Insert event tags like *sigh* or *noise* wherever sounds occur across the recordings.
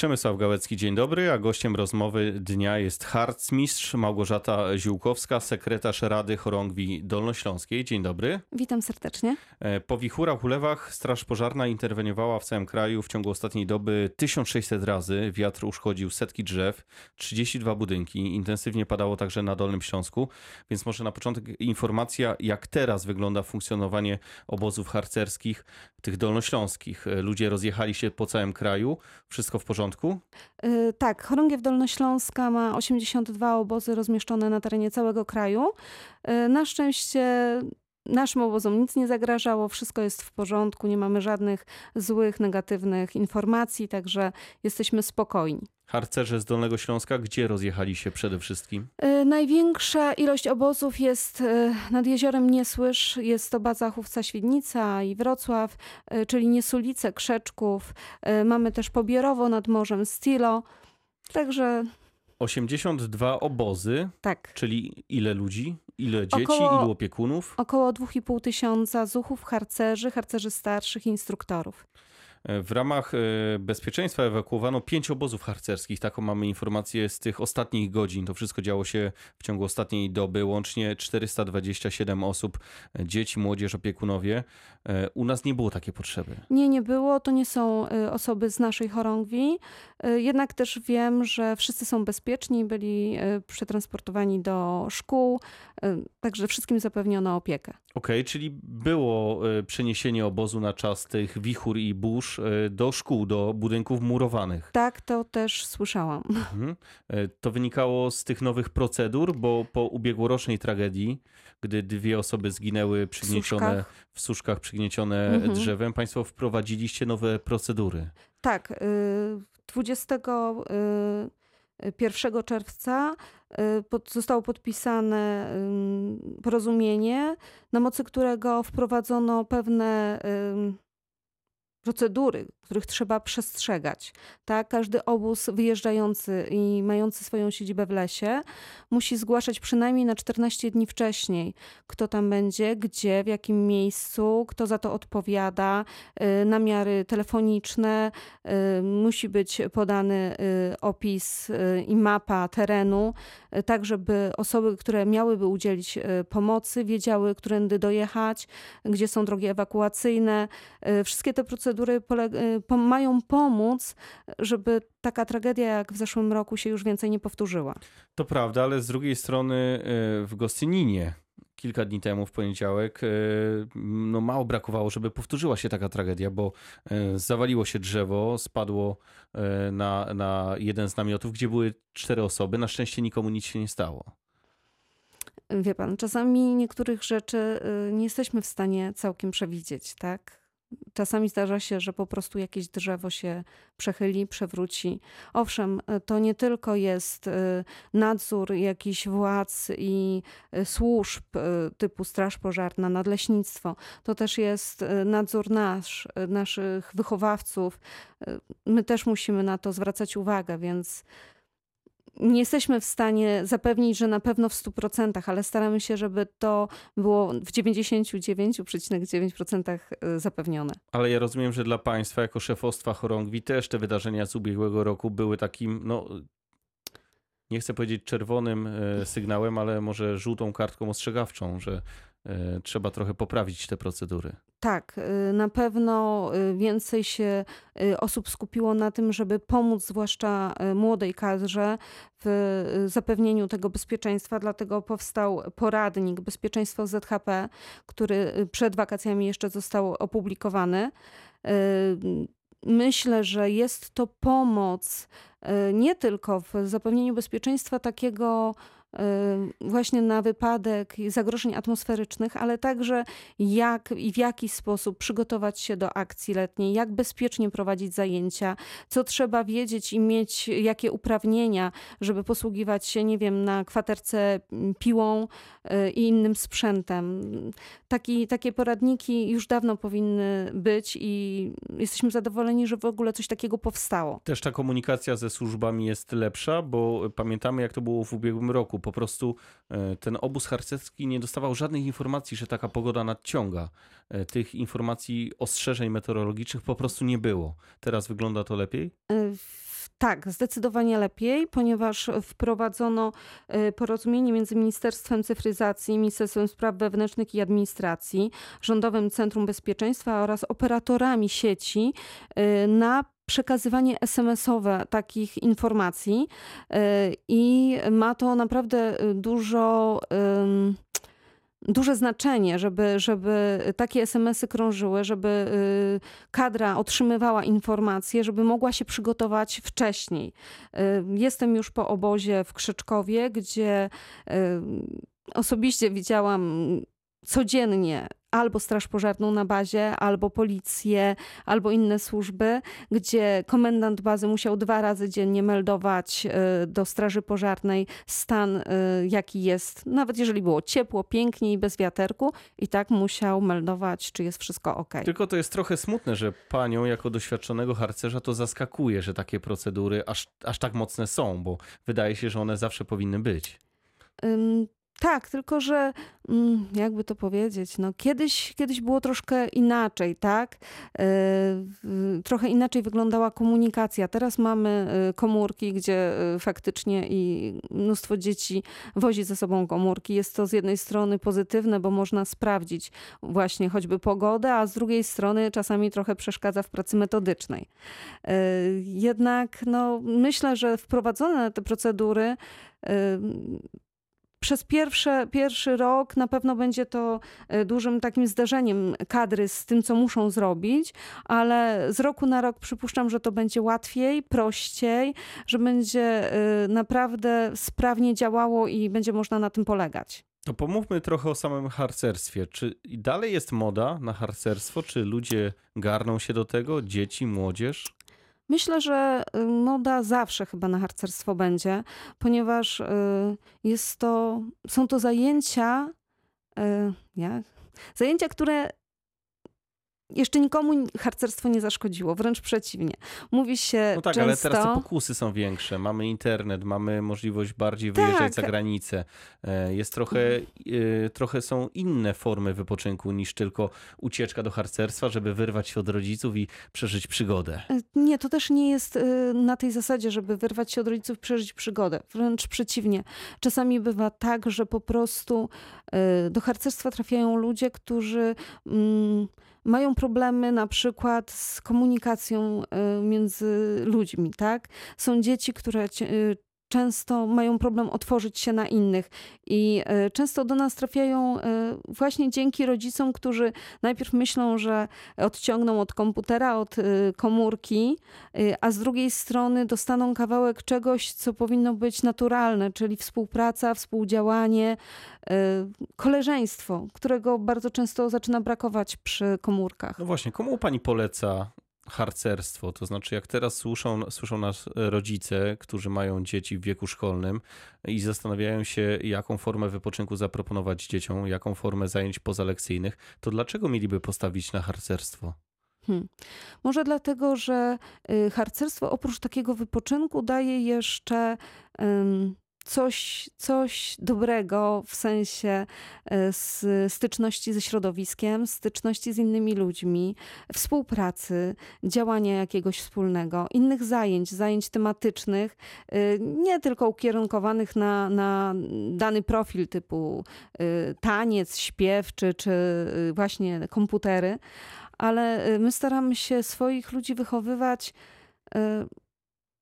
Przemysław Gałecki, dzień dobry, a gościem rozmowy dnia jest harcmistrz Małgorzata Ziółkowska, sekretarz Rady Chorągwi Dolnośląskiej. Dzień dobry. Witam serdecznie. E, Po wichurach, ulewach Straż Pożarna interweniowała w całym kraju w ciągu ostatniej doby 1600 razy. Wiatr uszkodził setki drzew, 32 budynki. Intensywnie padało także na Dolnym Śląsku. Więc może na początek informacja, jak teraz wygląda funkcjonowanie obozów harcerskich, tych dolnośląskich. E, Ludzie rozjechali się po całym kraju. Wszystko w porządku? Y, Tak, Chorągiew Dolnośląska ma 82 obozy rozmieszczone na terenie całego kraju. Y, Na szczęście naszym obozom nic nie zagrażało, wszystko jest w porządku, nie mamy żadnych złych, negatywnych informacji, także jesteśmy spokojni. Harcerze z Dolnego Śląska, gdzie rozjechali się przede wszystkim? Y, Największa ilość obozów jest y, nad jeziorem Niesłysz. Jest to baza Chówca Świdnica i Wrocław, y, czyli Niesulice, Krzeczków. Mamy też Pobierowo nad morzem, Stilo. Także 82 obozy, tak. czyli ile ludzi, ile dzieci, Około- ilu opiekunów? Około 2,5 tysiąca zuchów, harcerzy, harcerzy starszych, instruktorów. W ramach e, bezpieczeństwa ewakuowano pięć obozów harcerskich. Taką mamy informację z tych ostatnich godzin. To wszystko działo się w ciągu ostatniej doby. Łącznie 427 osób, e, dzieci, młodzież, opiekunowie. E, U nas nie było takiej potrzeby. Nie, nie było. To nie są osoby z naszej chorągwi. Jednak też wiem, że wszyscy są bezpieczni, byli przetransportowani do szkół, także wszystkim zapewniono opiekę. Okej, okay, czyli było e, przeniesienie obozu na czas tych wichur i burz e, do szkół, do budynków murowanych. Tak, to też słyszałam. *laughs* Mhm. E, to wynikało z tych nowych procedur, bo po ubiegłorocznej tragedii, gdy dwie osoby zginęły przygniecione w suszkach, w suszkach przygniecione mhm. drzewem, państwo wprowadziliście nowe procedury. Tak, y, 20 1 czerwca y, pod, zostało podpisane porozumienie, na mocy którego wprowadzono pewne procedury, których trzeba przestrzegać. Tak? Każdy obóz wyjeżdżający i mający swoją siedzibę w lesie musi zgłaszać przynajmniej na 14 dni wcześniej, kto tam będzie, gdzie, w jakim miejscu, kto za to odpowiada, y, namiary telefoniczne, y, musi być podany y, opis i mapa terenu, tak żeby osoby, które miałyby udzielić pomocy, wiedziały, którędy dojechać, gdzie są drogi ewakuacyjne. Wszystkie te procedury pole- y, mają pomóc, żeby taka tragedia jak w zeszłym roku się już więcej nie powtórzyła. To prawda, ale z drugiej strony e, w Gostyninie kilka dni temu, w poniedziałek, e, no mało brakowało, żeby powtórzyła się taka tragedia, bo zawaliło się drzewo, spadło na, na jeden z namiotów, gdzie były cztery osoby. Na szczęście nikomu nic się nie stało. Wie pan, czasami niektórych rzeczy y, nie jesteśmy w stanie całkiem przewidzieć, tak? Czasami zdarza się, że po prostu jakieś drzewo się przechyli, przewróci. Owszem, y, to nie tylko jest y, nadzór jakichś władz i y, służb typu Straż Pożarna, Nadleśnictwo. To też jest nadzór nasz, naszych wychowawców. My też musimy na to zwracać uwagę, więc nie jesteśmy w stanie zapewnić, że na pewno w 100%, ale staramy się, żeby to było w 99,9% zapewnione. Ale ja rozumiem, że dla państwa jako szefostwa chorągwi też te wydarzenia z ubiegłego roku były takim, no nie chcę powiedzieć czerwonym e, sygnałem, ale może żółtą kartką ostrzegawczą, że trzeba trochę poprawić te procedury. Tak, y, na pewno y, więcej się y, osób skupiło na tym, żeby pomóc zwłaszcza młodej kadrze w zapewnieniu tego bezpieczeństwa, dlatego powstał poradnik Bezpieczeństwo ZHP, który przed wakacjami jeszcze został opublikowany. Myślę, że jest to pomoc nie tylko w zapewnieniu bezpieczeństwa takiego właśnie na wypadek zagrożeń atmosferycznych, ale także jak i w jaki sposób przygotować się do akcji letniej, jak bezpiecznie prowadzić zajęcia, co trzeba wiedzieć i mieć, jakie uprawnienia, żeby posługiwać się, nie wiem, na kwaterce mm, piłą y, i innym sprzętem. Taki, takie poradniki już dawno powinny być i jesteśmy zadowoleni, że w ogóle coś takiego powstało. Też ta komunikacja ze służbami jest lepsza, bo pamiętamy jak to było w ubiegłym roku. Po prostu e, ten obóz harcerski nie dostawał żadnych informacji, że taka pogoda nadciąga. E, Tych informacji, ostrzeżeń meteorologicznych po prostu nie było. Teraz wygląda to lepiej? W Tak, zdecydowanie lepiej, ponieważ wprowadzono porozumienie między Ministerstwem Cyfryzacji, Ministerstwem Spraw Wewnętrznych i Administracji, Rządowym Centrum Bezpieczeństwa oraz operatorami sieci na przekazywanie SMS-owe takich informacji y, i ma to naprawdę y, dużo. duże znaczenie, żeby, żeby takie SMS-y krążyły, żeby y, kadra otrzymywała informacje, żeby mogła się przygotować wcześniej. Jestem już po obozie w Krzyczkowie, gdzie osobiście widziałam codziennie albo Straż Pożarną na bazie, albo policję, albo inne służby, gdzie komendant bazy musiał dwa razy dziennie meldować y, do Straży Pożarnej stan, y, jaki jest, nawet jeżeli było ciepło, pięknie i bez wiaterku, i tak musiał meldować, czy jest wszystko ok. Tylko to jest trochę smutne, że panią jako doświadczonego harcerza to zaskakuje, że takie procedury aż, aż tak mocne są, bo wydaje się, że one zawsze powinny być. Tak, tylko że mm, jakby to powiedzieć, no kiedyś, kiedyś było troszkę inaczej, tak? Y, trochę inaczej wyglądała komunikacja. Teraz mamy y, komórki, gdzie y, faktycznie i mnóstwo dzieci wozi ze sobą komórki. Jest to z jednej strony pozytywne, bo można sprawdzić właśnie choćby pogodę, a z drugiej strony czasami trochę przeszkadza w pracy metodycznej. Jednak no, myślę, że wprowadzone te procedury przez pierwsze, pierwszy rok na pewno będzie to e, dużym takim zderzeniem kadry z tym, co muszą zrobić, ale z roku na rok przypuszczam, że to będzie łatwiej, prościej, że będzie e, naprawdę sprawnie działało i będzie można na tym polegać. To pomówmy trochę o samym harcerstwie. Czy dalej jest moda na harcerstwo? Czy ludzie garną się do tego? Dzieci, młodzież? Myślę, że y, moda zawsze chyba na harcerstwo będzie, ponieważ y, jest to, są to zajęcia, y, jak? Zajęcia, które jeszcze nikomu harcerstwo nie zaszkodziło, wręcz przeciwnie. Mówi się No tak, często... ale teraz te pokusy są większe. Mamy internet, mamy możliwość bardziej wyjeżdżać Tak. za granicę. E, Jest trochę, e, trochę są inne formy wypoczynku niż tylko ucieczka do harcerstwa, żeby wyrwać się od rodziców i przeżyć przygodę. Nie, to też nie jest na tej zasadzie, żeby wyrwać się od rodziców, przeżyć przygodę. Wręcz przeciwnie. Czasami bywa tak, że po prostu do harcerstwa trafiają ludzie, którzy mm, mają problemy na przykład z komunikacją y, między ludźmi, tak? Są dzieci, które y, często mają problem otworzyć się na innych i y, często do nas trafiają y, właśnie dzięki rodzicom, którzy najpierw myślą, że odciągną od komputera, od y, komórki, a z drugiej strony dostaną kawałek czegoś, co powinno być naturalne, czyli współpraca, współdziałanie, koleżeństwo, którego bardzo często zaczyna brakować przy komórkach. No właśnie, komu pani poleca harcerstwo? To znaczy, jak teraz słyszą, słyszą nas rodzice, którzy mają dzieci w wieku szkolnym i zastanawiają się, jaką formę wypoczynku zaproponować dzieciom, jaką formę zajęć pozalekcyjnych, to dlaczego mieliby postawić na harcerstwo? Hmm. Może dlatego, że y, harcerstwo oprócz takiego wypoczynku daje jeszcze coś, coś dobrego w sensie y, s- styczności ze środowiskiem, styczności z innymi ludźmi, współpracy, działania jakiegoś wspólnego, innych zajęć, zajęć tematycznych, y, nie tylko ukierunkowanych na, na dany profil typu y, taniec, śpiew czy, czy właśnie komputery, ale my staramy się swoich ludzi wychowywać,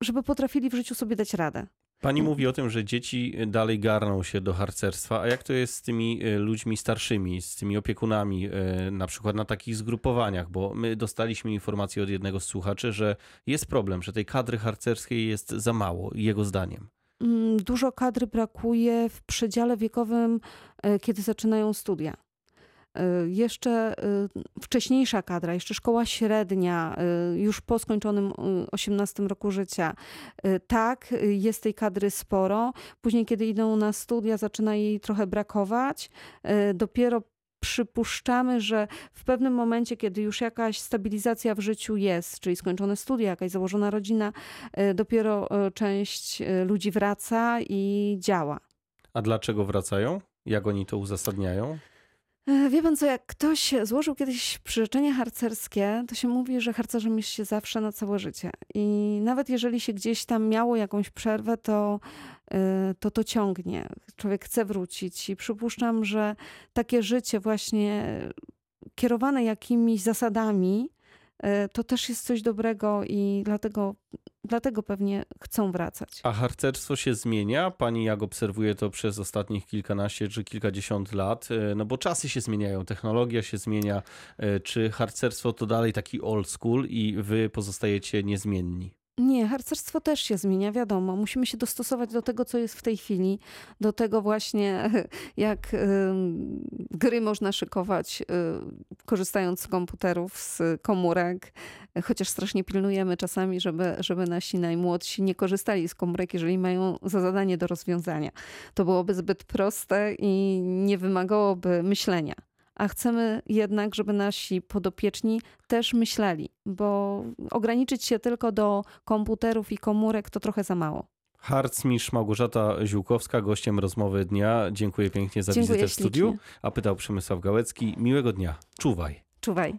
żeby potrafili w życiu sobie dać radę. Pani mówi o tym, że dzieci dalej garną się do harcerstwa, a jak to jest z tymi e, ludźmi starszymi, z tymi opiekunami, e, na przykład na takich zgrupowaniach, bo my dostaliśmy informację od jednego z słuchaczy, że jest problem, że tej kadry harcerskiej jest za mało, jego zdaniem. Mm, Dużo kadry brakuje w przedziale wiekowym, y, kiedy zaczynają studia. Y, Jeszcze y, wcześniejsza kadra, jeszcze szkoła średnia, y, już po skończonym y, 18 roku życia. Tak, jest tej kadry sporo. Później, kiedy idą na studia, zaczyna jej trochę brakować. Dopiero przypuszczamy, że w pewnym momencie, kiedy już jakaś stabilizacja w życiu jest, czyli skończone studia, jakaś założona rodzina, dopiero część ludzi wraca i działa. A dlaczego wracają? Jak oni to uzasadniają? E, Wie pan co, jak ktoś złożył kiedyś przyrzeczenie harcerskie, to się mówi, że harcerzem jest się zawsze na całe życie. I nawet jeżeli się gdzieś tam miało jakąś przerwę, to e, to, to ciągnie. Człowiek chce wrócić i przypuszczam, że takie życie właśnie kierowane jakimiś zasadami, e, to też jest coś dobrego i dlatego, dlatego pewnie chcą wracać. A harcerstwo się zmienia? Pani jak obserwuje to przez ostatnich kilkanaście czy kilkadziesiąt lat? E, No bo czasy się zmieniają, technologia się zmienia. E, Czy harcerstwo to dalej taki old school i wy pozostajecie niezmienni? Nie, harcerstwo też się zmienia, wiadomo. Musimy się dostosować do tego, co jest w tej chwili, do tego właśnie, *laughs* jak gry można szykować, y, korzystając z komputerów, z komórek. Chociaż strasznie pilnujemy czasami, żeby, żeby nasi najmłodsi nie korzystali z komórek, jeżeli mają za zadanie do rozwiązania. To byłoby zbyt proste i nie wymagałoby myślenia. A chcemy jednak, żeby nasi podopieczni też myśleli, bo ograniczyć się tylko do komputerów i komórek to trochę za mało. Harcmistrz Małgorzata Ziółkowska, gościem rozmowy dnia. Dziękuję pięknie za Dziękuję wizytę w studiu. ślicznie. A pytał Przemysław Gałecki. Miłego dnia. Czuwaj. Czuwaj.